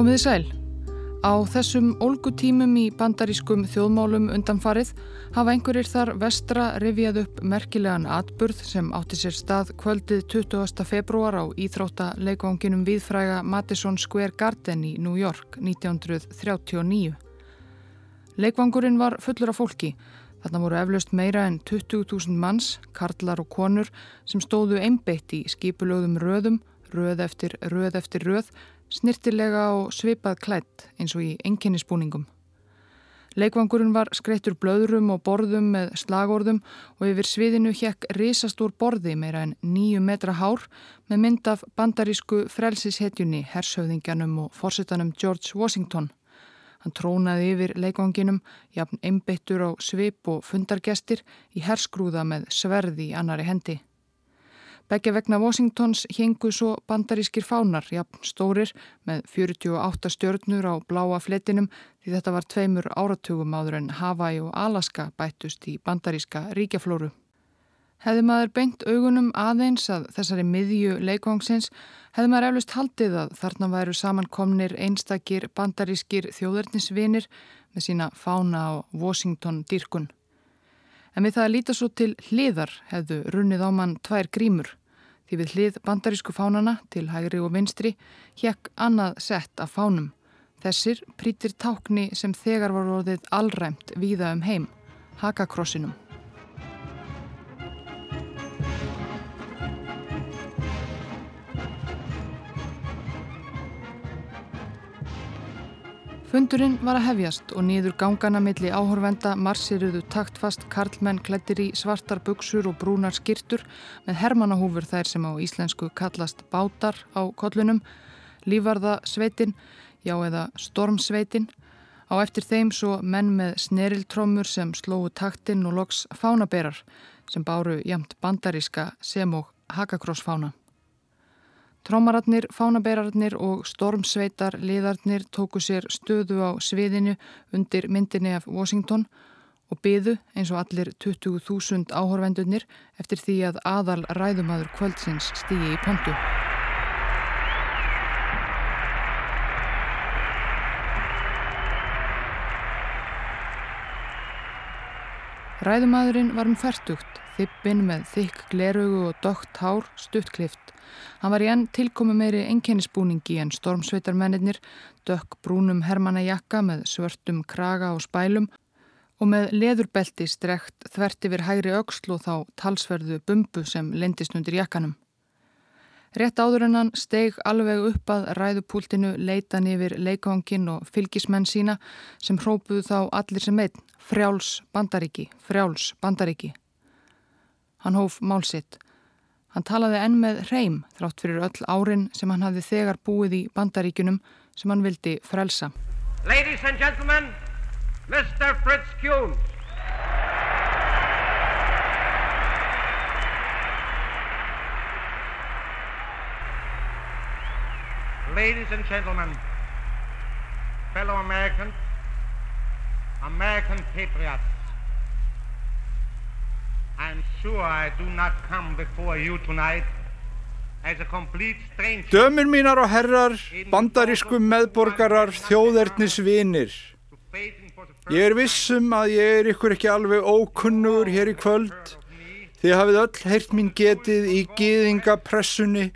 Komiði sæl. Á þessum ólgutímum í bandarískum þjóðmálum undanfarið hafa einhverjir þar vestra rivjað upp merkilegan atburð sem átti sér stað kvöldið 20. februar á íþróttaleikvanginum viðfræga Madison Square Garden í New York 1939. Leikvangurinn var fullur af fólki. Þarna voru eflaust meira en 20.000 manns, karlar og konur sem stóðu einbeitt í skipulögðum röðum, röð eftir röð eftir röð snirtilega og svipað klætt eins og í enginnisbúningum. Leikvangurinn var skreittur blöðrum og borðum með slagorðum og yfir sviðinu hjekk risastór borði meira en nýju metra hár með mynd af bandarísku frelsishetjunni, hersauðingjanum og fórsetanum George Washington. Hann trónaði yfir leikvanginum, jafn einbeittur á svip og fundargestir í herskrúða með sverði í annari hendi. Begge vegna Washingtons hengu svo bandarískir fánar, jafn stórir, með 48 stjörnur á bláa fletinum því þetta var tveimur áratugum áður en Hawaii og Alaska bættust í bandaríska ríkjaflóru. Hefði maður beint augunum aðeins að þessari miðju leikvangsins, hefði maður eflust haldið að þarna væru samankomnir einstakir bandarískir þjóðarnisvinir með sína fána á Washington dýrkun. En við það að líta svo til hliðar hefðu runnið á mann tvær grímur. Því við hlið bandarísku fánana til hægri og vinstri hjekk annað sett af fánum. Þessir prítir tákni sem þegar var orðið allræmt víða um heim, hakakrossinum. Fundurinn var að hefjast og nýður gangana milli áhorvenda marsiruðu taktfast karlmenn klættir í svartar buksur og brúnar skirtur með hermanahúfur þær sem á íslensku kallast bátar á kollunum, lífarðasveitin, já eða stormsveitin, á eftir þeim svo menn með sneriltrómur sem slóu taktinn og loks fánaberar sem báru jamt bandaríska sem og hakakrossfána. Trómararnir, fánabeirarnir og stormsveitar liðarnir tóku sér stöðu á sviðinu undir myndinni af Washington og byðu eins og allir 20.000 áhorvendunir eftir því að aðal ræðumadur kvöldsins stýgi í pontu. Ræðumadurinn var um færtugt, þippin með þykk gleraugu og dögt hár stuttklift. Hann var í enn tilkomi meiri enkennisbúningi en stormsveitarmennir, dökk brúnum hermanajakka með svörtum kraga og spælum og með leðurbelti strekt þvert yfir hægri aukslu og þá talsverðu bumbu sem lendist undir jakkanum. Rétt áður en hann steig alveg upp að ræðupúltinu leitan yfir leikvangin og fylgismenn sína sem hrópuðu þá allir sem einn, frjáls bandaríki, frjáls bandaríki. Hann hóf málsitt. Hann talaði enn með hreim þrátt fyrir öll árin sem hann hafði þegar búið í bandaríkunum sem hann vildi frelsa. Ladies and gentlemen, Mr. Fritz Kuhn. Ladies and gentlemen, fellow Americans, American patriots, I'm sure I do not come before you tonight as a complete stranger. Dömur mínar og herrar, bandarísku meðborgarar, þjóðernisvinir. Ég er vissum að ég er ykkur ekki alveg ókunnugur hér í kvöld. Þið hafið öll heyrt mín getið í gýðingapressunni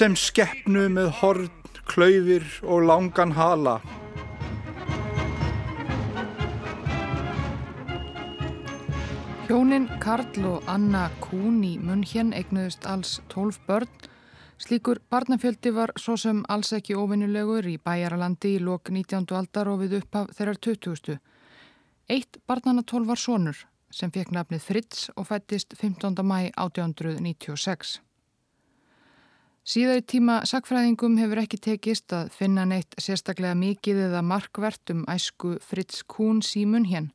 sem skeppnu með horn, klaufir og langan hala. Hjónin Karl og Anna Kuhn í München eignuðist alls 12 börn. Slíkur barnafjöldi var svo sem alls ekki ofinnulegur í bæjaralandi í lok 19. aldar og við upphaf þeirrar 20. Eitt barnana 12 var sonur sem fekk nafnið Fritz og fættist 15. mæ 1896. Síðar í tíma sakfræðingum hefur ekki tekist að finna neitt sérstaklega mikið eða markvert um æsku Fritz Kuhn símun hér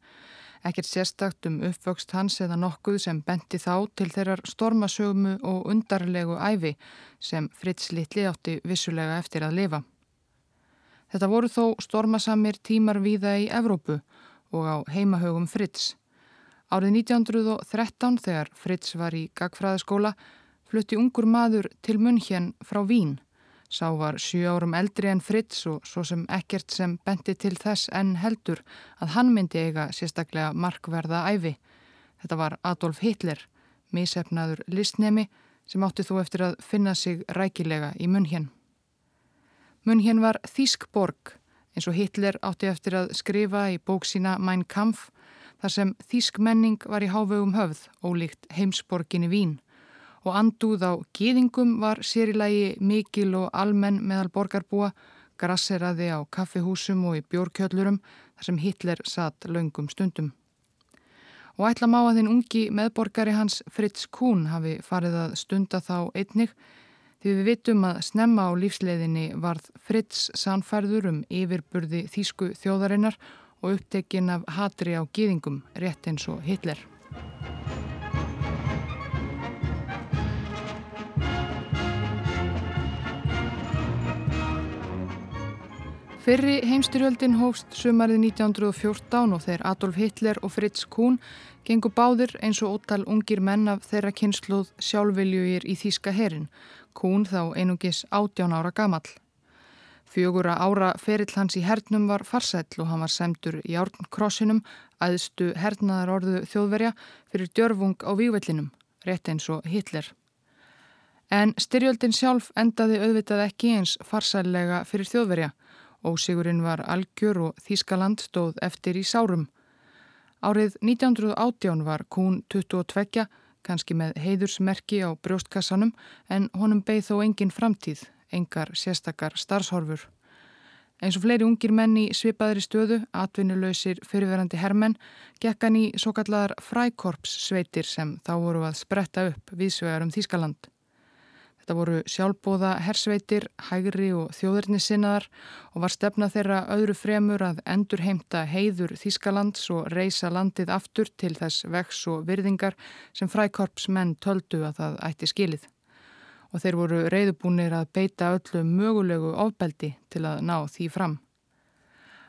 Ekkert sérstakt um uppvöxt hans eða nokkuð sem benti þá til þeirrar stormasögumu og undarlegu æfi sem Fritz Littli átti vissulega eftir að lifa. Þetta voru þó stormasamir tímar víða í Evrópu og á heimahögum Fritz. Árið 1913 þegar Fritz var í gagfræðaskóla flutti ungur maður til munn hérn frá Vín. Sá var sjú árum eldri en Fritz og svo sem ekkert sem bendi til þess en heldur að hann myndi eiga sérstaklega markverða æfi. Þetta var Adolf Hitler, misefnaður listnemi sem átti þú eftir að finna sig rækilega í munn Munn var Þískborg eins og Hitler átti eftir að skrifa í bók sína Mein Kampf þar sem Þísk menning var í hávegum höfð ólíkt heimsborginni Vín og andúð á gýðingum var sérilagi mikil og almenn meðal borgarbúa, grasseraði á kaffihúsum og í bjórkjöllurum þar sem Hitler satt laungum stundum. Og ætla má að þinn ungi meðborgari hans Fritz Kuhn hafi farið að stunda þá einnig því við vitum að snemma á lífsleiðinni varð Fritz sannfærður um yfirburði þýsku þjóðarinnar og upptekinn af hatri á gýðingum rétt eins og Hitler. Fyrri heimstyrjöldin hófst sumarið 1914 og þeir Adolf Hitler og Fritz Kuhn gengur báðir eins og ótal ungir menn af þeirra kynsluð sjálfviljugir í Þíska herin. Kuhn þá einungis 18 ára gamall. Fjögura ára ferill hans í hernum var farsæll og hann var semtur í árnkrossinum, aðstu hernaðar orðu þjóðverja fyrir djörfung á vývellinum, rétt eins og Hitler. En styrjöldin sjálf endaði auðvitað ekki eins farsællega fyrir þjóðverja. Ósigurinn var algjör og Þískaland stóð eftir í sárum. Árið 1918 var Kún 22, kannski með heiðursmerki á brjóstkassanum en honum beigð þó engin framtíð, engar sérstakar starfshorfur. Eins og fleiri ungir menn í svipaðri stöðu, atvinnuleysir fyrirverandi hermenn, gekkan í svo kallar frækorps sveitir sem þá voru að spretta upp viðsvegar um Þískaland. Þetta voru sjálfbóða hersveitir, hægri og þjóðurnissinnaðar og var stefna þeirra öðru fremur að endur heimta heiður Þískalands og reysa landið aftur til þess vex og virðingar sem frækorpsmenn töldu að það ætti skilið. Og þeir voru reyðubúnir að beita öllu mögulegu ofbeldi til að ná því fram.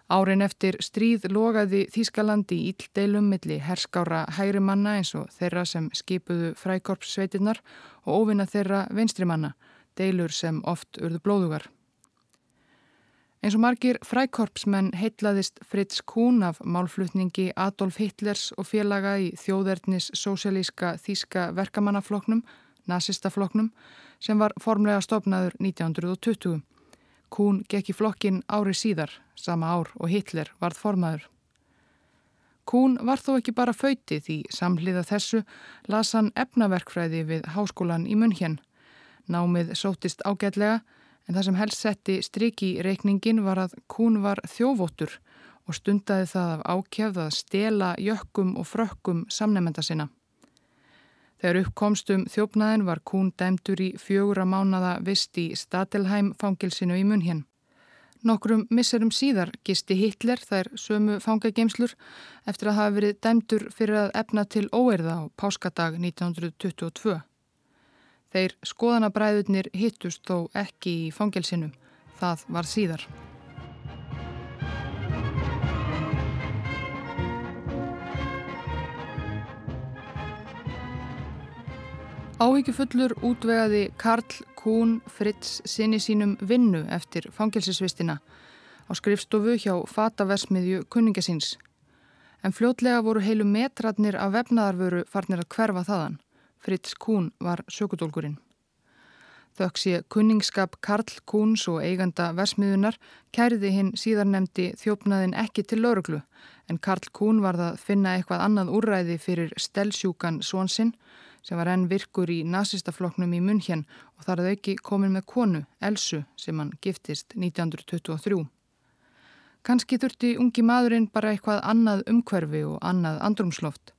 Árin eftir stríð logaði Þískalandi íldeilum milli herskára hægri manna eins og þeirra sem skipuðu frækorpssveitinnar og óvinna þeirra venstrimanna, deilur sem oft urðu blóðugar. Eins og margir frækorpsmenn heitlaðist Fritz Kuhn af málflutningi Adolf Hitlers og félaga í þjóðverðnis sósialíska þíska verkamannafloknum, nazistafloknum, sem var formlega stopnaður 1920. Kuhn gekk í flokkin ári síðar, sama ár og Hitler varð formaður. Kuhn var þó ekki bara föyti því samhliða þessu las hann efnaverkfræði við háskólan í München. Námið sótist ágætlega en það sem helst setti striki í reikningin var að Kuhn var þjóvóttur og stundaði það af ákjafð að stela jökkum og frökkum samnefnda sinna. Þegar uppkomstum þjófnaðin var Kún dæmtur í fjögura mánada vist í Statelheim fangilsinu í Munhén. Nokkrum misserum síðar gisti Hitler þær sömu fangageimslur eftir að hafa verið dæmtur fyrir að efna til óerða á páskadag 1922. Þeir skoðanabræðurnir hittust þó ekki í fangilsinu. Það var síðar. Áhyggjufullur útvegaði Karl Kuhn Fritz sinni sínum vinnu eftir fangilsisvistina á skrifstofu hjá fataversmiðju kunningasins. En fljótlega voru heilu metratnir af vefnaðarvöru farnir að hverfa þaðan. Fritz Kuhn var sökudólgurinn. Þauks ég kunningskap Karl Kuhns og eiganda versmiðunar kæriði hinn síðarnemdi þjófnaðin ekki til lauruglu en Karl Kuhn var það finna eitthvað annað úrræði fyrir stelsjúkan svonsinn sem var enn virkur í nazistafloknum í München og þar að auki komin með konu, Elsu, sem hann giftist 1923. Kanski þurfti ungi maðurinn bara eitthvað annað umhverfi og annað andrumsloft.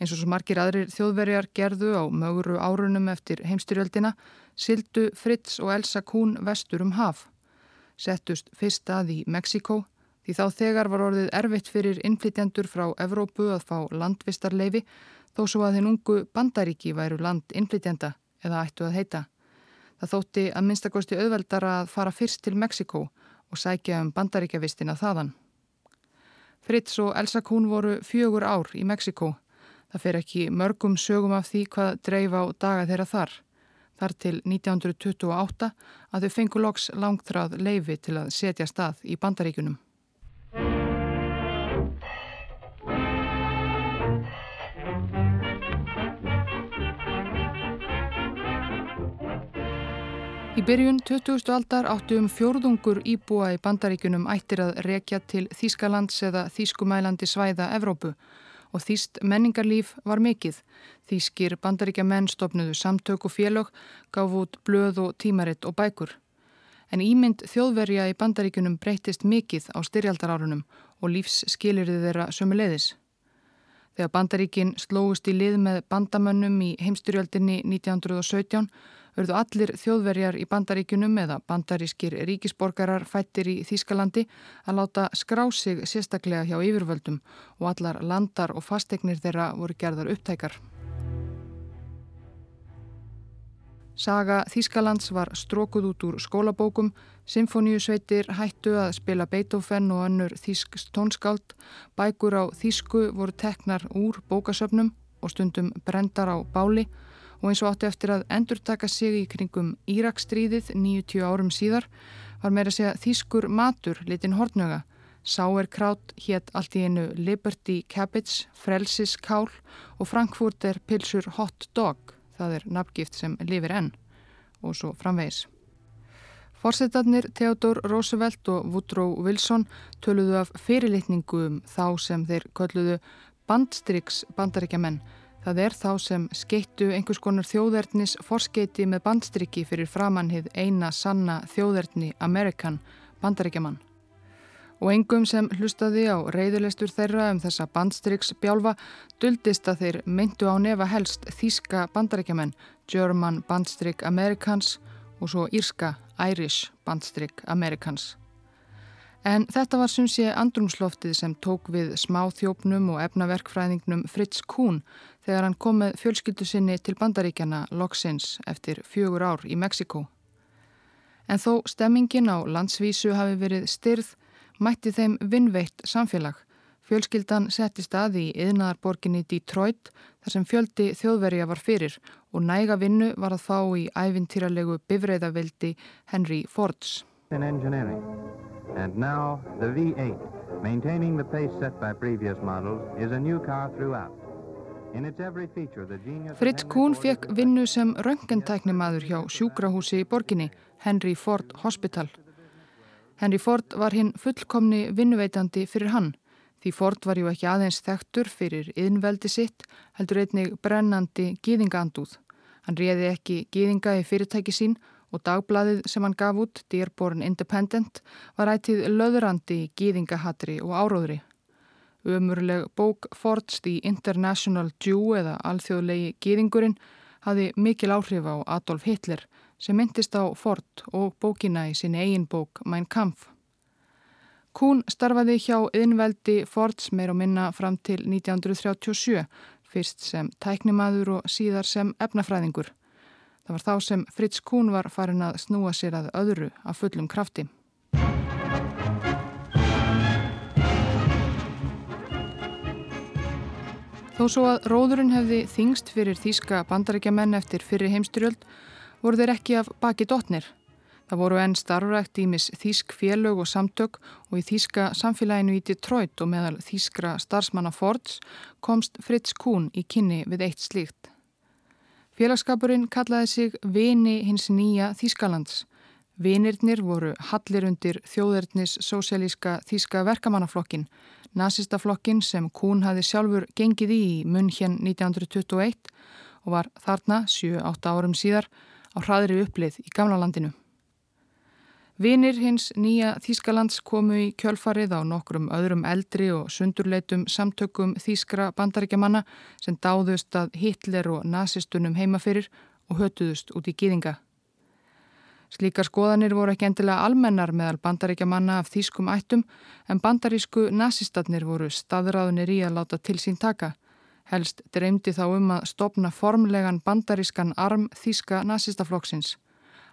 Eins og svo margir aðrir þjóðverjar gerðu á möguru árunum eftir heimstyrjöldina, sildu Fritz og Elsa Kuhn vestur um haf. Settust fyrst að í Mexiko, því þá þegar var orðið erfitt fyrir innflytjendur frá Evrópu að fá landvistarleifi þó svo að þinn ungu bandaríki væru land innflytjenda eða ættu að heita. Það þótti að minnstakosti auðveldara að fara fyrst til Mexiko og sækja um bandaríkjavistina þaðan. Fritz og Elsa Kuhn voru fjögur ár í Mexiko. Það fer ekki mörgum sögum af því hvað dreif á daga þeirra þar. þar til 1928 að þau fengu loks langtráð leifi til að setja stað í bandaríkunum. Í byrjun 20. aldar áttu um fjórðungur íbúa í bandaríkunum ættir að rekja til Þýskalands eða Þýskumælandi svæða Evrópu og Þýst menningarlíf var mikill. Þýskir bandaríkja menn stopnuðu samtök og félög, gaf út blöð og tímaritt og bækur. En ímynd þjóðverja í bandaríkunum breytist mikill á styrjaldarárunum og lífsskilirði þeirra sömuleiðis. Þegar bandaríkin slóist í lið með bandamönnum í heimstyrjaldinni 1917 verðu allir þjóðverjar í bandaríkunum eða bandarískir ríkisborgarar fættir í Þýskalandi að láta skrá sig sérstaklega hjá yfirvöldum og allar landar og fastegnir þeirra voru gerðar upptækar. Saga Þýskalands var strókuð út úr skólabókum, symfóniusveitir hættu að spila Beethoven og önnur þýsk tónskáld, bækur á þýsku voru teknar úr bókasöfnum og stundum brendar á báli og eins og átti eftir að endurtaka sig í kringum Írakstríðið 90 árum síðar var meira að segja þýskur matur litin hortnöga. Sauerkraut hétt allt í einu Liberty Cabbage, Frelsis Kál og Frankfurter Pilsur Hot Dog, það er nafngift sem lifir enn og svo framvegis. Forsetarnir Theodor Roosevelt og Woodrow Wilson töluðu af fyrirlitningu um þá sem þeir kölluðu bandstriks bandaríkjamenn Það er þá sem skeittu einhvers konar þjóðernis forskeiti með bandstriki fyrir framannhið eina sanna þjóðerni Amerikan bandaríkjaman. Og engum sem hlustaði á reyðulegstur þeirra um þessa bandstriks bjálfa duldist að þeir myndu á nefa helst þíska bandaríkjaman, German bandstrik Amerikans og svo írska Irish bandstrik Amerikans. En þetta var sem sé andrumsloftið sem tók við smáþjópnum og efnaverkfræðingnum Fritz Kuhn þegar hann kom með fjölskyldu sinni til bandaríkjana loksins eftir fjögur ár í Mexiko. En þó stemmingin á landsvísu hafi verið styrð, mætti þeim vinnveitt samfélag. Fjölskyldan setti stað í yðnaðarborginni Detroit þar sem fjöldi þjóðverja var fyrir og næga vinnu var að fá í ævintýralegu bifræðavildi Henry Fords. And now the V8, maintaining the pace set by previous models, is a new car throughout. Fritz Kuhn fekk vinnu sem röngentæknimaður hjá sjúkrahúsi í borginni, Henry Ford Hospital. Henry Ford var hinn fullkomni vinnuveitandi fyrir hann, því Ford var ju ekki aðeins þektur fyrir yðnveldi sitt, heldur einnig brennandi gýðingaandúð. Hann réði ekki gýðinga í fyrirtæki sín og dagbladið sem hann gaf út, Dearborn Independent, var ætið löðrandi gýðingahatri og áróðri. Umurleg bók Fords The International Jew eða alþjóðlegi gýðingurinn hafi mikil áhrif á Adolf Hitler sem myndist á Ford og bókina í sinni eigin bók Mein Kampf. Kuhn starfaði hjá yðnveldi Fords meir og minna fram til 1937, fyrst sem tæknimaður og síðar sem efnafræðingur. Það var þá sem Fritz Kuhn var farin að snúa sér að öðru af fullum krafti. Þó svo að róðurinn hefði þingst fyrir þýska bandarækjamenn eftir fyrir heimstyrjöld voru þeir ekki af baki dotnir. Það voru enn starfrækt ímis þýsk félög og samtök og í þýska samfélaginu í Detroit og meðal þýskra starfsmanna Fords komst Fritz Kuhn í kynni við eitt slíkt. Félagskapurinn kallaði sig Vini hins nýja Þískalands. Vinirnir voru hallir undir þjóðernis sósialíska Þíska verkamannaflokkin, nazistaflokkin sem Kuhn hafi sjálfur gengið í munn hérn 1921 og var þarna 7-8 árum síðar á hraðri upplið í gamla landinu. Vinir hins nýja Þískalands komu í kjölfarið á nokkrum öðrum eldri og sundurleitum samtökum Þískra bandaríkjamanna sem dáðust að Hitler og nazistunum heimafyrir og hötuðust út í gýðinga. Slíkar skoðanir voru ekki endilega almennar meðal bandaríkjamanna af Þískum ættum en bandarísku nazistarnir voru staðráðunir í að láta til sín taka. Helst dreymdi þá um að stopna formlegan bandarískan arm Þíska nazistaflokksins.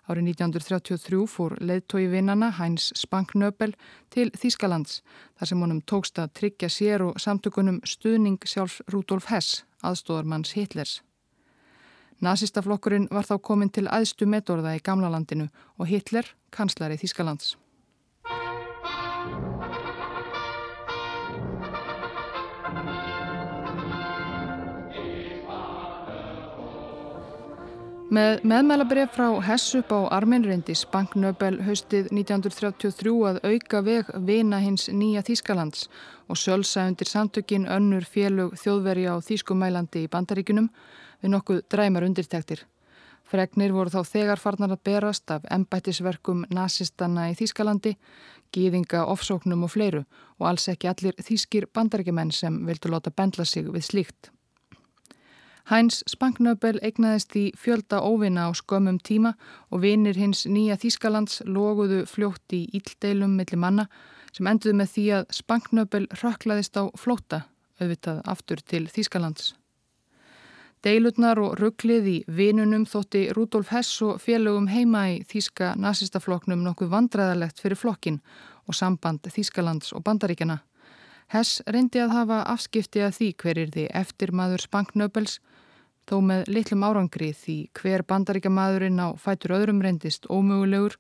Árið 1933 fór leðtói vinnana Hæns Spanknöbel til Þýskalands þar sem honum tókst að tryggja sér og samtökunum stuðning sjálf Rudolf Hess, aðstóðarmanns Hitlers. Nazistaflokkurinn var þá komin til aðstu metorða í gamla landinu og Hitler kanslari Þískalands. Með meðmælabref frá Hess upp á Arminrindis banknöbel haustið 1933 að auka veg vina hins nýja Þískalands og sjálfsa undir samtökin önnur félög þjóðveri á Þískumælandi í bandaríkunum við nokkuð dræmar undirtektir. Fregnir voru þá þegar farnar að berast af embættisverkum nazistanna í Þískalandi, gýðinga, ofsóknum og fleiru og alls ekki allir þískir bandaríkjumenn sem vildu láta bendla sig við slíkt. Hæns Spanknöbel eignaðist í fjölda óvinna á skömmum tíma og vinir hins nýja Þískalands loguðu fljótt í íldeilum millir manna sem enduðu með því að Spanknöbel rökklaðist á flóta, auðvitað aftur til Þískalands. Deilutnar og rugglið í vinunum þótti Rudolf Hess og félögum heima í Þíska nazistafloknum nokkuð vandræðalegt fyrir flokkin og samband Þískalands og bandaríkjana. Hess reyndi að hafa afskipti að því hverjir því eftir maður Spanknöbels þó með litlum árangri því hver bandaríkamaðurinn á fætur öðrum reyndist ómögulegur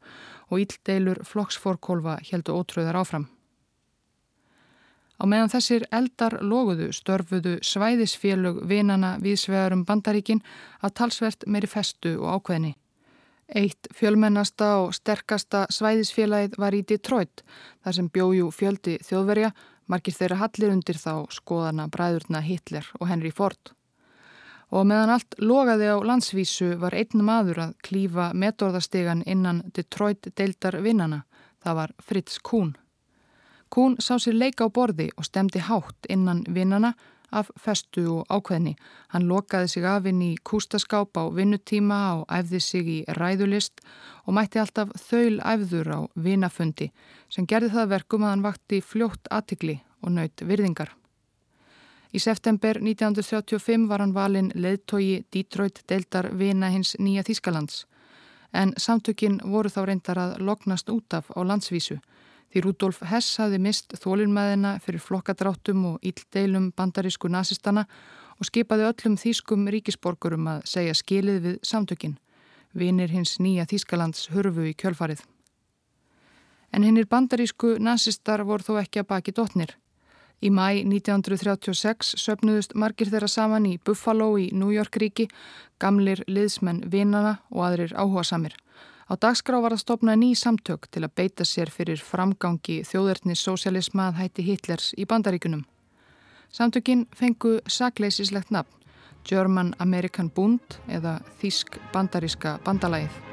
og íldeilur flokksforkólfa heldu ótröðar áfram. Á meðan þessir eldar loguðu störfuðu svæðisfélög vinana viðsvegarum bandaríkin að talsvert meiri festu og ákveðni. Eitt fjölmennasta og sterkasta svæðisfélagið var í Detroit þar sem bjóju fjöldi þjóðverja margir þeirra hallir undir þá skoðana bræðurna Hitler og Henry Ford og meðan allt logaði á landsvísu var einn maður að klífa metorðastegan innan Detroit deildar vinnana. Það var Fritz Kuhn. Kuhn sá sér leika á borði og stemdi hátt innan vinnana af festu og ákveðni. Hann lokaði sig af inn í kústaskáp á vinnutíma og æfði sig í ræðulist og mætti alltaf þaul æfður á vinafundi sem gerði það verkum að hann vakti fljótt aðtikli og naut virðingar. Í september 1935 var hann valinn leðtogi Detroit deildar vina hins nýja Þískalands en samtökin voru þá reyndar að loknast út af á landsvísu því Rudolf Hess hafði mist þólinnmaðina fyrir flokkadráttum og íldeilum bandarísku nazistana og skipaði öllum þýskum ríkisborgurum að segja skilið við samtökin. Vinir hins nýja Þískalands hörfu í kjölfarið. En hinnir bandarísku nazistar voru þó ekki að baki dotnir. Í mæ 1936 söpnuðust margir þeirra saman í Buffalo í New York ríki, gamlir liðsmenn vinana og aðrir áhuga samir. Á dagskrá var að stopna ný samtök til að beita sér fyrir framgangi þjóðverðnis sósialisma að hætti Hitlers í bandaríkunum. Samtökin fengu sakleysislegt nafn, German American Bund eða Þísk bandaríska bandalæð.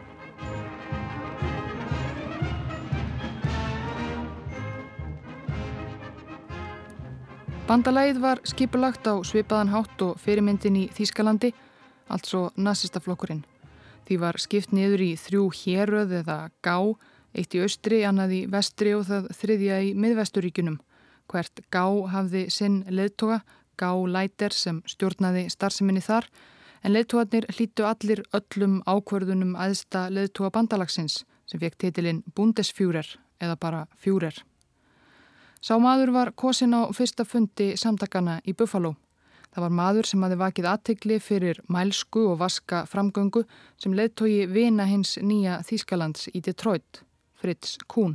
Bandalæð var skipulagt á svipaðan hátt og fyrirmyndin í Þýskalandi, altså nazistaflokkurinn. Því var skipt niður í þrjú héröð eða gá, eitt í austri, annað í vestri og það þriðja í miðvesturíkunum. Hvert gá hafði sinn leðtoga, gá læter sem stjórnaði starfseminni þar, en leðtogarnir hlýttu allir öllum ákverðunum aðsta leðtoga bandalagsins sem fekk titilinn Bundesfjúrer eða bara Fjúrer. Sá maður var kosin á fyrsta fundi samtakana í Buffalo. Það var maður sem hafi vakið aðtegli fyrir mælsku og vaska framgöngu sem leðtogi vina hins nýja Þýskalands í Detroit, Fritz Kuhn.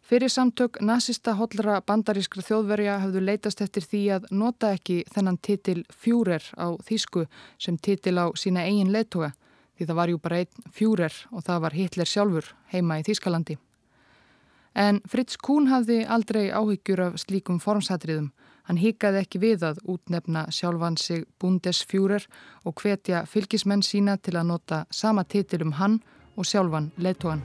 Fyrir samtök nazista hollra bandarískra þjóðverja hafðu leitast eftir því að nota ekki þennan titil fjúrer á Þýsku sem titil á sína eigin leðtoga því það var jú bara einn fjúrer og það var Hitler sjálfur heima í Þýskalandi. En Fritz Kuhn hafði aldrei áhyggjur af slíkum formsatriðum. Hann hikaði ekki við að útnefna sjálfan sig Bundesfjúrer og hvetja fylgismenn sína til að nota sama titil um hann og sjálfan leittóan.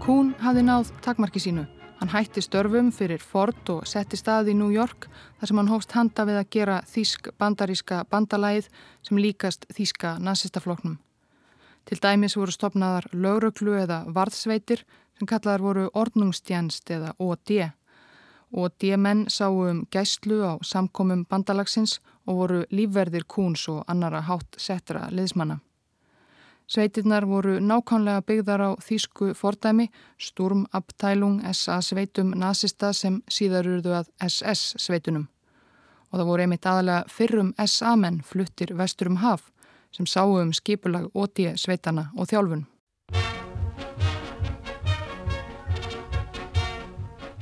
Kuhn hafði náð takmarki sínu. Hann hætti störfum fyrir Ford og setti stað í New York þar sem hann hófst handa við að gera þýsk bandaríska bandalæð sem líkast þýska nazistafloknum. Til dæmis voru stopnaðar lauruglu eða varðsveitir sem kallaðar voru ornungstjænst eða OD. OD-menn sáu um gæslu á samkomum bandalagsins og voru lífverðir kúns og annara hátt setra liðsmanna. Sveitirnar voru nákvæmlega byggðar á þýsku fordæmi, Sturmabteilung SA sveitum nazista sem síðar urðu að SS sveitunum. og það voru einmitt aðalega fyrrum SA-menn fluttir vestur um haf sem sáu um skipulag ótíu sveitana og þjálfun.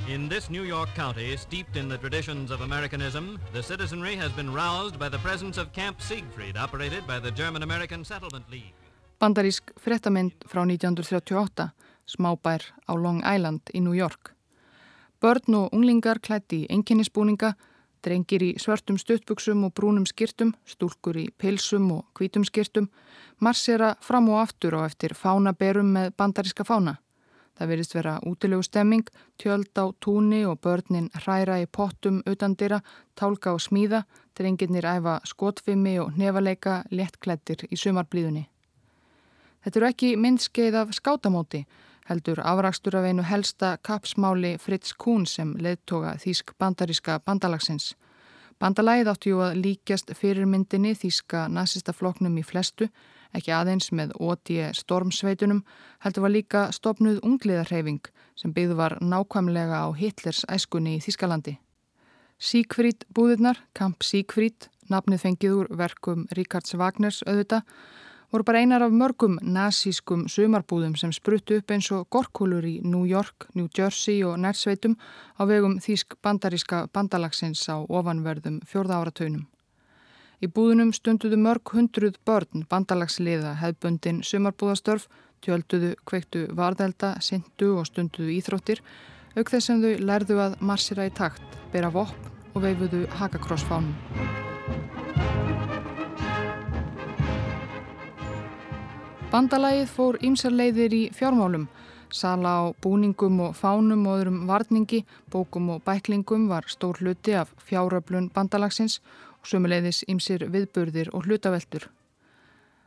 In this New York county, steeped in the traditions of Americanism, the citizenry has been roused by the presence of Camp Siegfried, operated by the German-American Settlement League. Bandarísk frettamynd frá 1938, smábær á Long Island í New York. Börn og unglingar klætti í enginnisbúninga, drengir í svörtum stuttbuksum og brúnum skirtum, stúlkur í pilsum og hvítum skirtum, marsera fram og aftur á eftir fánaberum með bandaríska fána. Það verist vera útilegu stemming, tjöld á túni og börnin hræra í pottum utandira, tálka og smíða, drengirnir æfa skotfimi og nefaleika lettklættir í sumarblíðunni. Þetta eru ekki myndskeið af skátamóti, heldur afrakstur af einu helsta kapsmáli Fritz Kuhn sem leðtoga Þísk bandaríska bandalagsins. Bandalagið áttu jú að líkjast fyrirmyndinni Þíska nazistafloknum í flestu, ekki aðeins með ótíu stormsveitunum, heldur var líka stopnuð ungliðarheyfing sem byggðu var nákvæmlega á Hitlers æskunni í Þískalandi. Síkfrít búðirnar, Kamp Síkfrít, nafnið fengið úr verkum Ríkards Wagners auðvita, voru bara einar af mörgum nazískum sumarbúðum sem spruttu upp eins og gorkulur í New York, New Jersey og nærsveitum á vegum þýsk bandaríska bandalagsins á ofanverðum fjörða áratöynum. Í búðunum stunduðu mörg hundruð börn bandalagsliða hefbundin sumarbúðastörf, tjölduðu, kveiktu varðelda, syndu og stunduðu íþróttir, auk þess sem þau lærðu að marsira í takt, bera vopp og veifuðu hakakrossfánum. Bandalagið fór ímsarleiðir í fjármálum. Sala á búningum og fánum og öðrum varningi, bókum og bæklingum var stór hluti af fjáröflun bandalagsins og sömuleiðis ímsir viðburðir og hlutaveltur.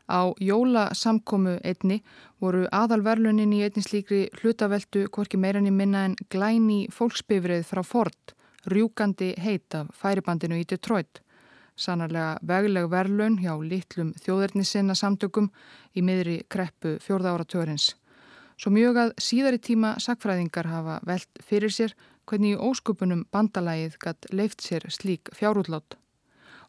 Á jólasamkomu einni voru aðalverlunin í einnig slíkri hlutaveltu hvorki meirann í minna en glæni fólksbifrið frá Ford, rjúkandi heit af færibandinu í Detroit sannarlega vegleg verlaun hjá litlum þjóðernisinna samtökum í miðri kreppu fjórða ára törins. Svo mjög að síðari tíma sakfræðingar hafa velt fyrir sér hvernig í óskupunum bandalægið gatt leift sér slík fjárútlót.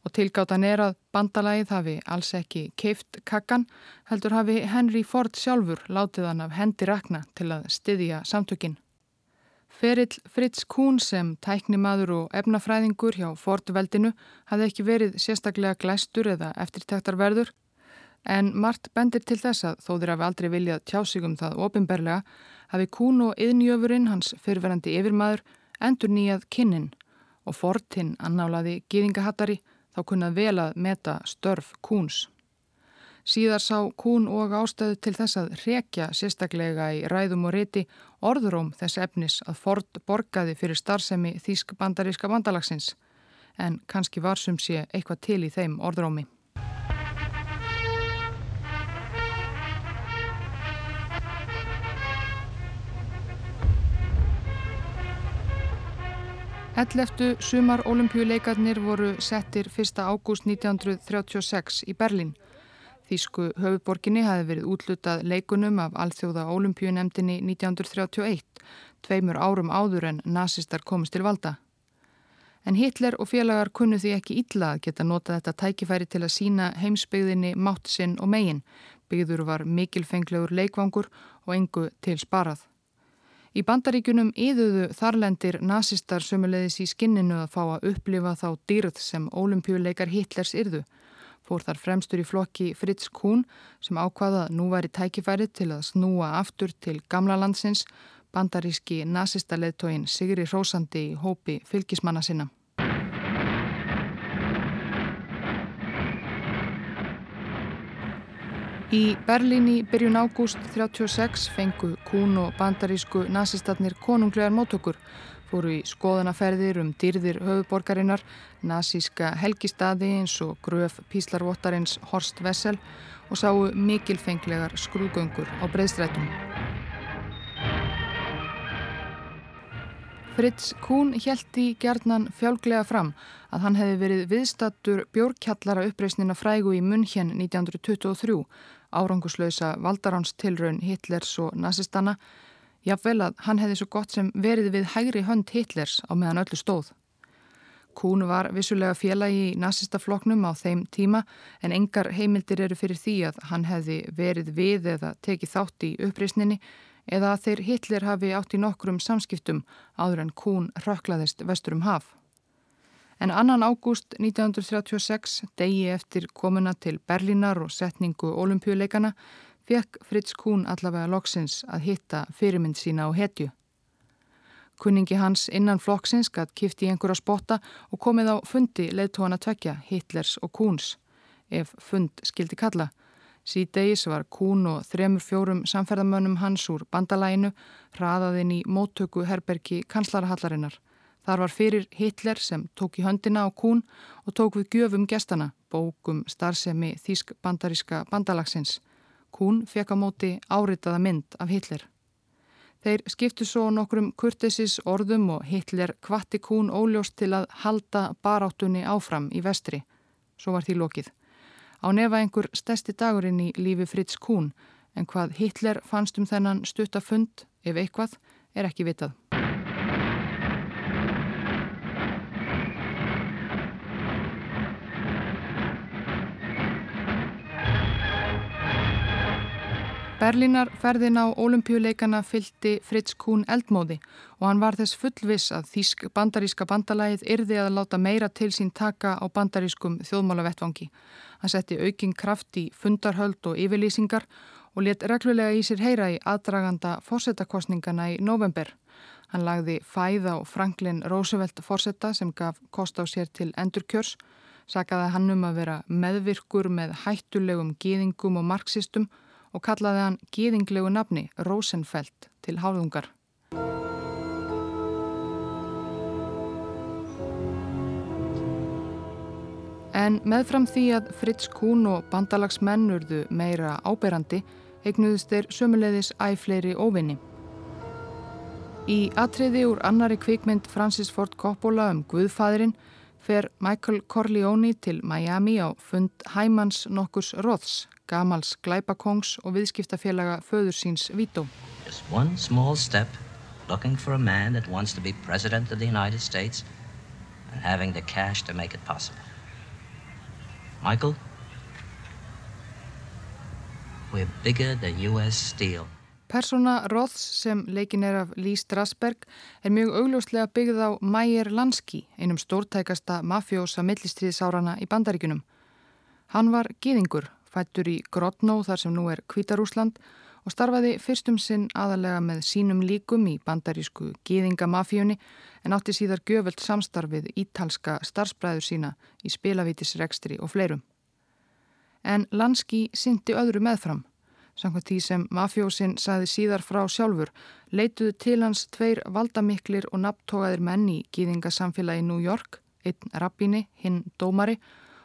Og tilgáttan er að bandalægið hafi alls ekki keift kakkan, heldur hafi Henry Ford sjálfur látið hann af hendi rakna til að styðja samtökinn. Ferill Fritz Kuhn sem tæknimaður og efnafræðingur hjá Ford-veldinu hafði ekki verið sérstaklega glæstur eða eftirtæktarverður en margt bendir til þess að þó þeir hafi aldrei viljað tjásíkum það ofinberlega hafi Kuhn og yðnjöfurinn hans fyrverandi yfirmaður endur nýjað kinnin og Ford hinn annálaði gýðingahattari þá kunnað vel að meta störf Kuhns. Síðar sá Kún og ástöðu til þess að rekja sérstaklega í ræðum og riti orðuróm þess efnis að Ford borgaði fyrir starfsemi Þísk bandaríska bandalagsins en kannski var sem sé eitthvað til í þeim orðurómi. Elleftu sumar olimpíuleikarnir voru settir 1. ágúst 1936 í Berlín Þísku höfuborginni hafi verið útlutað leikunum af alþjóða ólimpíunemdini 1931, tveimur árum áður en nazistar komist til valda. En Hitler og félagar kunnu því ekki illa að geta nota þetta tækifæri til að sína heimsbyggðinni mátt sinn og megin. Byggður var mikilfenglegur leikvangur og engu til sparað. Í bandaríkunum yðuðu þarlendir nazistar sömulegðis í skinninu að fá að upplifa þá dýrð sem ólimpíuleikar Hitlers yrðu fór þar fremstur í flokki Fritz Kuhn sem ákvaða að nú væri tækifæri til að snúa aftur til gamla landsins bandaríski nazista leðtóin Sigri Rósandi í hópi fylgismanna sinna. Í Berlín í byrjun ágúst 36 fengu Kuhn og bandarísku nazistarnir konunglegar mótökur fóru í skoðanaferðir um dýrðir höfuborgarinnar, nazíska helgistaði eins og gröf píslarvottarins Horst Wessel og sáu mikilfenglegar skrúgöngur á breyðstrætum. Fritz Kuhn held í gerðnan fjálglega fram að hann hefði verið viðstattur bjórkjallara uppreysnina frægu í München 1923, áranguslausa valdaránstilraun Hitlers og nazistana Jáfnvel að hann hefði svo gott sem verið við hægri hönd Hitlers á meðan öllu stóð. Kuhn var vissulega félagi í nazistafloknum á þeim tíma en engar heimildir eru fyrir því að hann hefði verið við eða tekið þátt í uppreysninni eða að þeir Hitler hafi átt í nokkrum samskiptum áður en Kuhn röklaðist vestur um haf. En annan ágúst 1936, degi eftir komuna til Berlínar og setningu olimpíuleikana, fekk Fritz Kuhn allavega loksins að hitta fyrirmynd sína á hetju. Kunningi hans innan flokksins gætt kifti í einhverja spotta og komið á fundi leðtóana tvekja, Hitlers og Kuhns, ef fund skildi kalla. Síðdeis var Kuhn og þremur fjórum samferðamönnum hans úr bandalæinu hraðaðinn í móttöku herbergi kanslarahallarinnar. Þar var fyrir Hitler sem tók í höndina á Kuhn og tók við gjöfum gestana, bókum starfsemi Þísk bandaríska bandalagsins. Kuhn fekk á móti áritaða mynd af Hitler. Þeir skiptu svo nokkrum kurtesis orðum og Hitler kvatti Kuhn óljóst til að halda baráttunni áfram í vestri. Svo var því lokið. Á nefa einhver stesti dagurinn í lífi Fritz Kuhn en hvað Hitler fannst um þennan stuttafund, ef eitthvað, er ekki vitað. Berlínar ferðin á olimpíuleikana fylgti Fritz Kuhn eldmóði og hann var þess fullvis að þýsk bandaríska bandalægið yrði að láta meira til sín taka á bandarískum þjóðmálavettvangi. Hann setti auking kraft í fundarhöld og yfirlýsingar og let reglulega í sér heyra í aðdraganda fórsetakostningana í november. Hann lagði fæða og Franklin Roosevelt fórseta sem gaf kost á sér til endurkjörs, sakaði hann um að vera meðvirkur með hættulegum gýðingum og marxistum og kallaði hann gíðinglegu nafni Rosenfeld til háðungar. En meðfram því að Fritz Kuhn og bandalagsmenn urðu meira áberandi eignuðust þeir sömulegðis æfleiri óvinni. Í atriði úr annari kvikmynd Francis Ford Coppola um Guðfæðurinn fer Michael Corleone til Miami á fund Hæmans nokkurs Roths gamals glæpakongs og viðskiptafélaga föður síns Vító. Just one small step looking for a man that wants to be president of the United States and having the cash to make it possible. Michael, we're bigger than US Steel. Persona Roths sem leikin er af Lee Strasberg er mjög augljóslega byggð á Meyer Lansky, einum stórtækasta mafjósa millistriðsárana í bandaríkunum. Hann var gýðingur, fættur í Grodno þar sem nú er Kvítarúsland og starfaði fyrstum sinn aðalega með sínum líkum í bandarísku gýðingamafíunni en átti síðar göföld samstarfið ítalska starfsbræður sína í spilavítisrekstri og fleirum. En Lanski syndi öðru meðfram. Samkvæmt því sem mafjósinn saði síðar frá sjálfur leituðu til hans tveir valdamiklir og nabtógaðir menn í gýðingasamfélagi New York, einn rabbini, hinn dómari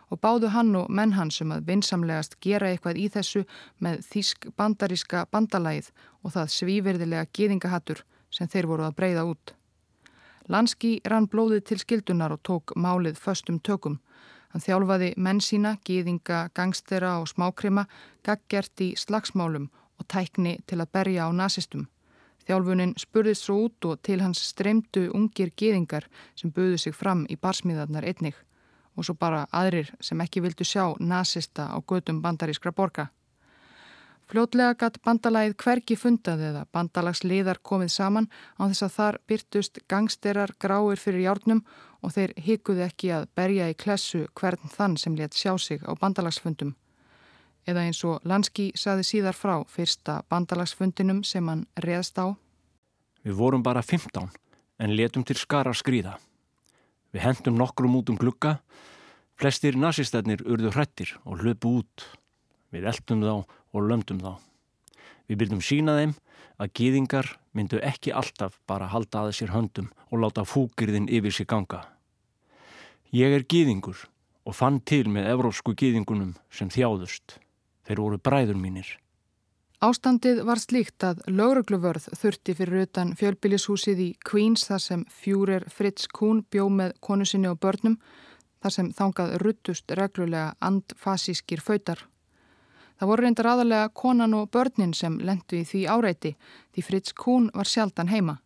og báðu hann og menn hans um að vinsamlegast gera eitthvað í þessu með þísk bandaríska bandalæð og það svíverðilega geðingahattur sem þeir voru að breyða út. Lanski rann blóðið til skildunar og tók málið föstum tökum. Hann þjálfaði menn sína, geðinga, gangstera og smákrima, gaggjert í slagsmálum og tækni til að berja á nazistum. Þjálfunin spurðist svo út og til hans streymdu ungir geðingar sem buðu sig fram í barsmiðarnar einnig og svo bara aðrir sem ekki vildu sjá nazista á gödum bandarískra borga. Fljótlega gatt bandalægið hverki fundað eða bandalagsliðar komið saman á þess að þar byrtust gangsterar gráir fyrir járnum og þeir hikuði ekki að berja í klessu hvern þann sem létt sjá sig á bandalagsfundum. Eða eins og Lanski saði síðar frá fyrsta bandalagsfundinum sem hann reðst á. Við vorum bara 15 en letum til skara skrýða. Við hendum nokkrum út um glukka Flestir nazistætnir urðu hrættir og hlöpu út. Við eldum þá og lömdum þá. Við byrjum sína þeim að gýðingar myndu ekki alltaf bara halda aðeins sér höndum og láta fúkirðin yfir sér ganga. Ég er gýðingur og fann til með evrósku gýðingunum sem þjáðust. Þeir voru bræður mínir. Ástandið var slíkt að laurugluvörð þurfti fyrir utan fjölbílishúsið í Queens þar sem fjúrir Fritz Kuhn bjó með konu sinni og börnum þar sem þangað ruttust reglulega andfasískir fautar. Það voru reyndar aðalega konan og börnin sem lendu í því áreiti því Fritz Kuhn var sjaldan heima.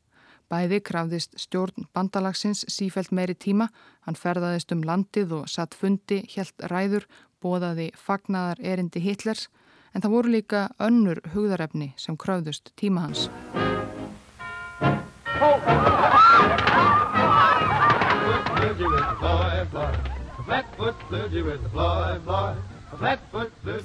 Bæði krafðist stjórn bandalagsins sífælt meiri tíma, hann ferðaðist um landið og satt fundi, helt ræður, bóðaði fagnaðar erindi Hitlers, en það voru líka önnur hugðarefni sem krafðust tíma hans.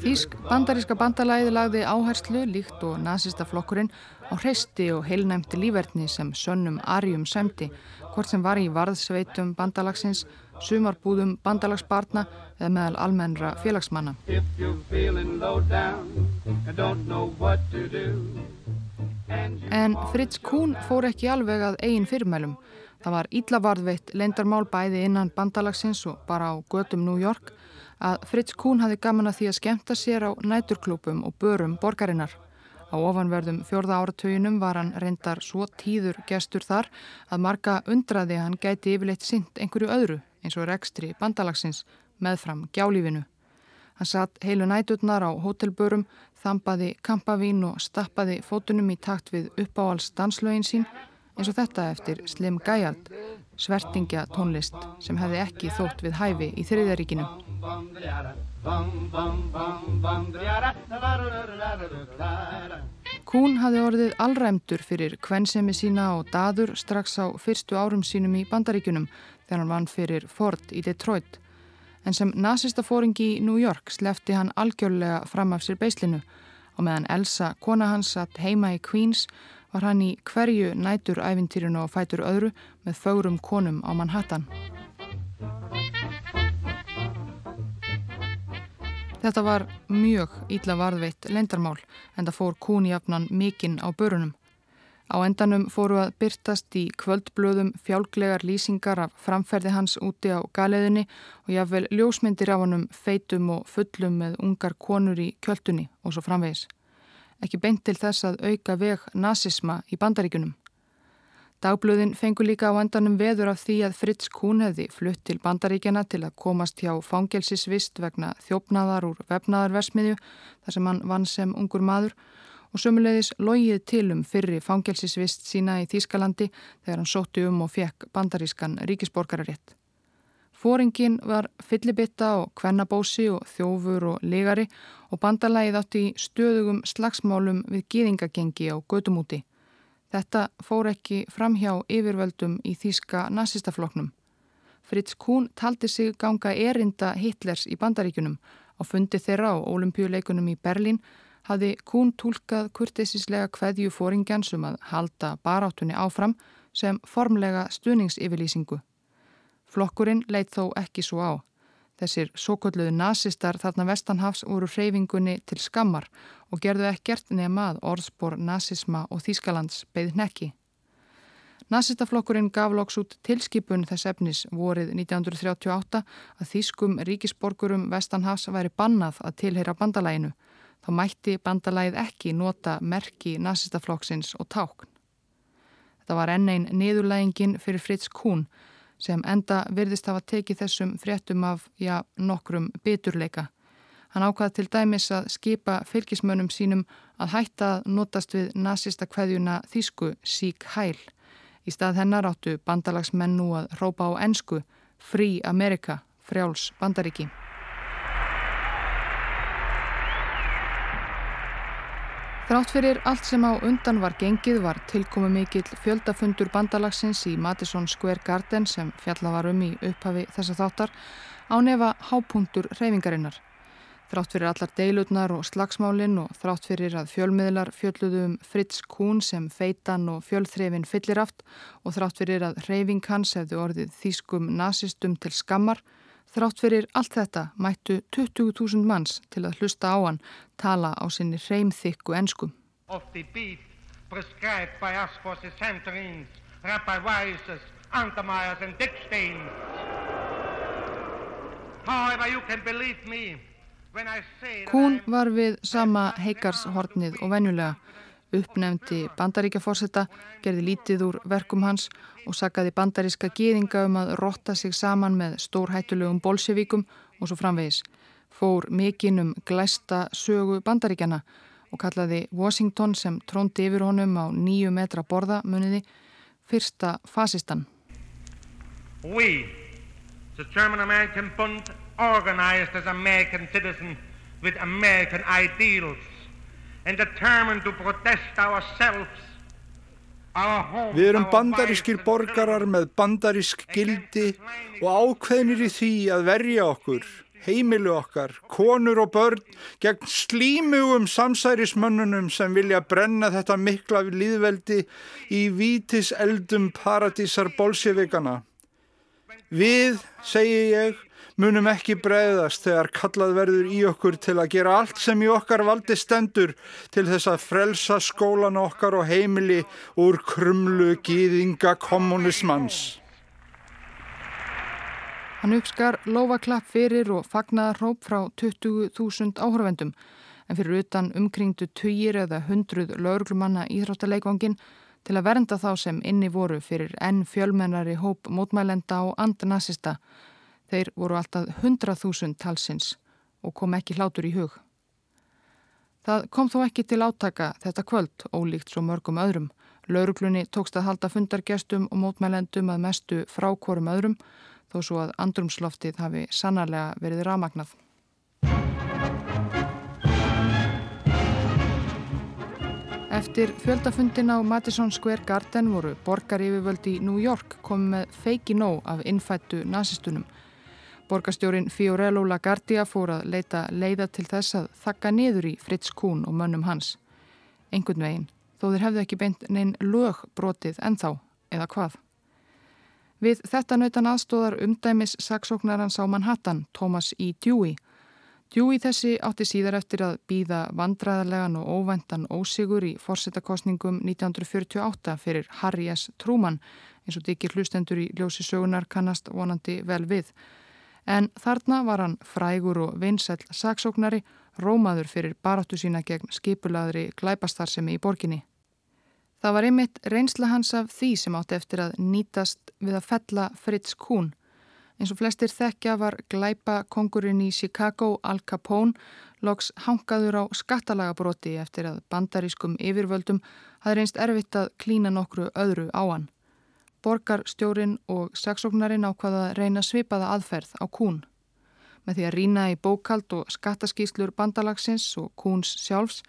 Þísk bandaríska bandalæði lagði áherslu líkt og nazista flokkurinn á hreisti og heilnæmti lífverðni sem sönnum arjum sæmti, hvort sem var í varðsveitum bandalagsins, sumarbúðum bandalagsbarna eða meðal almennra félagsmanna. En Fritz Kuhn fór ekki alveg að eigin fyrirmælum. Það var íllavarðveitt leindarmál bæði innan bandalagsins og bara á gödum New York að Fritz Kuhn hafi gaman að því að skemta sér á næturklúpum og börum borgarinnar. Á ofanverðum fjörða áratöginum var hann reyndar svo tíður gestur þar að marga undraði hann gæti yfirleitt sint einhverju öðru eins og rekstri bandalagsins meðfram gjálífinu. Hann satt heilu næturnar á hótelbörum, þambaði kampavín og stappaði fótunum í takt við uppáhals danslögin sín eins og þetta eftir Slim Gæjald, svertingja tónlist sem hefði ekki þótt við hæfi í þriðaríkinu. Kún hafði orðið allræmdur fyrir kvennsemi sína og daður strax á fyrstu árum sínum í bandaríkunum þegar hann vann fyrir Ford í Detroit. En sem nazista fóringi í New York slefti hann algjörlega fram af sér beislinu og meðan Elsa, kona hans, satt heima í Queens var hann í hverju nætur æfintýrinu og fætur öðru með fögurum konum á Manhattan. Þetta var mjög ítla varðveitt lendarmál en það fór kúnjafnan mikinn á börunum. Á endanum fóru að byrtast í kvöldblöðum fjálglegar lýsingar af framferði hans úti á galeðinni og jáfnvel ljósmyndir af honum feitum og fullum með ungar konur í kjöldunni og svo framvegis ekki beint til þess að auka veg nazisma í bandaríkunum. Dagblöðin fengur líka á endanum veður af því að Fritz Kuhn hefði flutt til bandaríkjana til að komast hjá fangelsisvist vegna þjófnaðar úr vefnaðarversmiðju þar sem hann vann sem ungur maður og sömulegis logið til um fyrri fangelsisvist sína í Þýskalandi þegar hann sótti um og fekk bandarískan ríkisborgararétt. Fóringin var fyllibitta og kvennabósi og þjófur og legari og bandalægið átti í stöðugum slagsmálum við gýðingagengi á gödumúti. Þetta fór ekki fram hjá yfirvöldum í þýska nazistafloknum. Fritz Kuhn taldi sig ganga erinda Hitlers í bandaríkunum. Á fundi þeirra á olimpíuleikunum í Berlín hafði Kuhn tólkað kurtisislega kveðju fóringjans um að halda baráttunni áfram sem formlega stuðningsyfirlýsingu. Flokkurinn leitt þó ekki svo á. Þessir sókolluðu nazistar þarna vestanhafs voru hreyfingunni til skammar og gerðu ekkert nema að orðspor nazisma og Þýskalands beigð nekki. Nazistaflokkurinn gaf loks út tilskipun þess efnis vorið 1938 að Þýskum ríkisborgurum vestanhafs væri bannað að tilheyra bandalæginu. Þá mætti bandalægið ekki nota merki nazistaflokksins og tákn. Þetta var enn einn niðurlægingin fyrir Fritz Kuhn sem enda virðist hafa tekið þessum fréttum af, já, nokkrum biturleika. Hann ákvað til dæmis að skipa fylgismönnum sínum að hætta að notast við nazista kveðjuna Þísku sík hæl. Í stað hennar áttu bandalagsmenn nú að rópa á ensku Free America, frjáls bandaríki. Þrátt fyrir allt sem á undan var gengið var tilkomi mikill fjöldafundur bandalagsins í Madison Square Garden sem fjalla var um í upphafi þessa þáttar á nefa hápunktur reyfingarinnar. Þrátt fyrir allar deilutnar og slagsmálinn og þrátt fyrir að fjölmiðlar fjölluðu um Fritz Kuhn sem feitan og fjölþrefin fylliraft og þrátt fyrir að reyfing hans hefði orðið þýskum nazistum til skammar Þrátt fyrir allt þetta mættu 20.000 manns til að hlusta á hann tala á sinni reymþykku ensku. Kún var við sama heikarshornið og venjulega uppnefndi bandaríkjaforsetta, gerði lítið úr verkum hans og saggaði bandaríska gýðinga um að rotta sig saman með stórhættulegum bolsjevíkum og svo framvegis. Fór mikinn um glæsta sögu bandaríkjana og kallaði Washington sem tróndi yfir honum á nýju metra borða muniði fyrsta fasistan. We, the German-American Bund, organized as American citizens with American ideals and determined to protest ourselves Við erum bandarískir borgarar með bandarísk gildi og ákveðnir í því að verja okkur, heimilu okkar, konur og börn gegn slímugum samsærismönnunum sem vilja brenna þetta mikla líðveldi í vítis eldum paradísar bolsjevikana. Við, segi ég, munum ekki breyðast þegar kallað verður í okkur til að gera allt sem í okkar valdi stendur til þess að frelsa skólan okkar og heimili úr krumlu gýðinga kommunismans. Hann uppskar lofaklapp fyrir og fagnaðar hróp frá 20.000 áhörvendum en fyrir utan umkringdu tugir eða hundruð lauruglumanna íþróttaleikvangin til að vernda þá sem inni voru fyrir enn fjölmennari hóp mótmælenda og andnasista Þeir voru alltaf 100.000 talsins og kom ekki hlátur í hug. Það kom þó ekki til átaka þetta kvöld, ólíkt svo mörgum öðrum. Lauruglunni tókst að halda fundargestum og mótmælendum að mestu frákvorum öðrum, þó svo að andrumsloftið hafi sannarlega verið ramagnað. Eftir fjöldafundin á Madison Square Garden voru borgar yfirvöldi í New York komið með feiki nóg af innfættu nazistunum Borgastjórin Fiorello Lagardia fór að leita leiða til þess að þakka niður í Fritz Kuhn og mönnum hans. Engun veginn, þó þeir hefðu ekki beint neinn lög brotið ennþá, eða hvað. Við þetta nautan aðstóðar umdæmis saksóknarans á Manhattan, Thomas E. Dewey. Dewey þessi átti síðar eftir að býða vandræðarlegan og óvendan ósigur í forsetakostningum 1948 fyrir Harry S. Truman, eins og dikir hlustendur í ljósi sögunar kannast vonandi vel við en þarna var hann frægur og vinsæl saksóknari rómaður fyrir baráttu sína gegn skipulaðri glæpastarsemi í borginni. Það var einmitt reynsla hans af því sem átti eftir að nýtast við að fella Fritz Kuhn. Eins og flestir þekkja var glæpa kongurinn í Chicago Al Capone loks hangaður á skattalagabroti eftir að bandarískum yfirvöldum hafði reynst erfitt að klína nokkru öðru á hann borgarstjórin og saksóknarin ákvaða að reyna svipaða aðferð á kún. Með því að rína í bókald og skattaskýslur bandalagsins og kúns sjálfs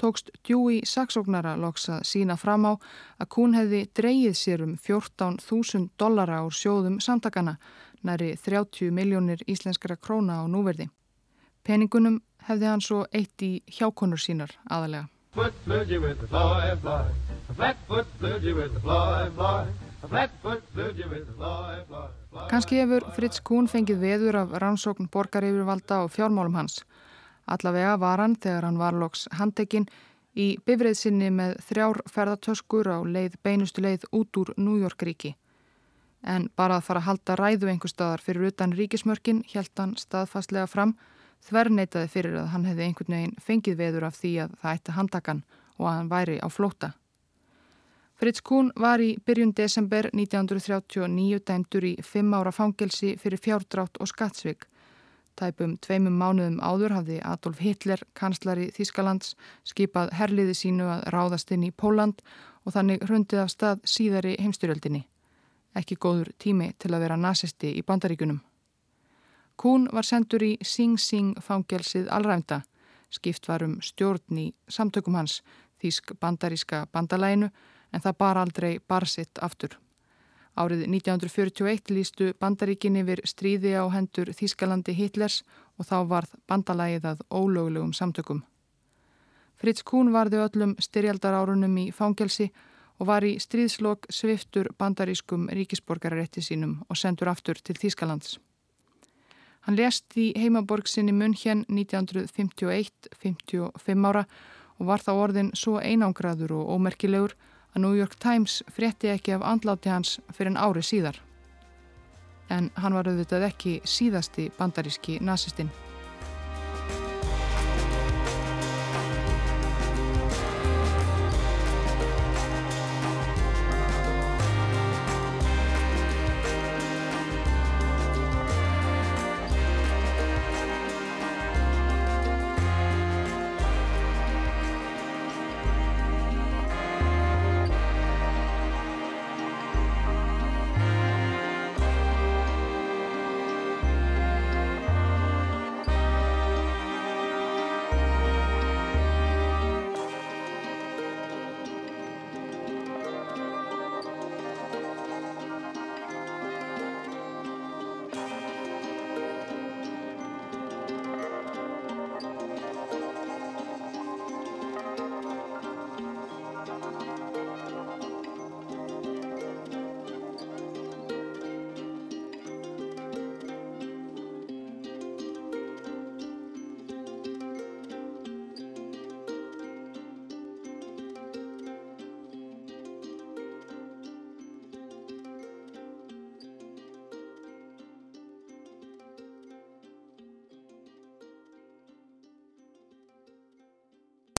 tókst djúi saksóknara loks að sína fram á að kún hefði dreyið sér um 14.000 dollara úr sjóðum samtakana, næri 30 miljónir íslenskara króna á núverði. Peningunum hefði hann svo eitt í hjákonur sínar aðalega. Kanski hefur Fritz Kuhn fengið veður af rannsókn borgaryfirvalda og fjármálum hans. Allavega var hann þegar hann var loks handekinn í bifrið sinni með þrjár ferðartöskur á leið beinustu leið út úr New York ríki. En bara að fara að halda ræðu einhver staðar fyrir utan ríkismörkin held hann staðfastlega fram þverneitaði fyrir að hann hefði einhvern veginn fengið veður af því að það ætti handakan og að hann væri á flóta. Fritz Kuhn var í byrjun desember 1939 dæmdur í fimm ára fangelsi fyrir fjárdrátt og skattsvig. Tæpum tveimum mánuðum áður hafði Adolf Hitler, kanslari Þískalands, skipað herliði sínu að ráðast inn í Póland og þannig hrundið af stað síðari heimstyrjöldinni. Ekki góður tími til að vera nazisti í bandaríkunum. Kuhn var sendur í Sing Sing fangelsið allræmda. Skipt var um stjórn í samtökum hans, Þísk bandaríska bandalæinu, en það bar aldrei barsitt aftur. Árið 1941 lístu bandaríkinni vir stríði á hendur Þískalandi Hitlers og þá varð bandalægið að ólögulegum samtökum. Fritz Kuhn varði öllum styrjaldarárunum í fangelsi og var í stríðslokk sviftur bandarískum ríkisborgararétti sínum og sendur aftur til Þískalands. Hann lest í heimaborg sinni munn hérn 1951-55 ára og var þá orðin svo einangraður og ómerkilegur að New York Times frétti ekki af andláti hans fyrir en ári síðar. En hann var auðvitað ekki síðasti bandaríski nazistinn.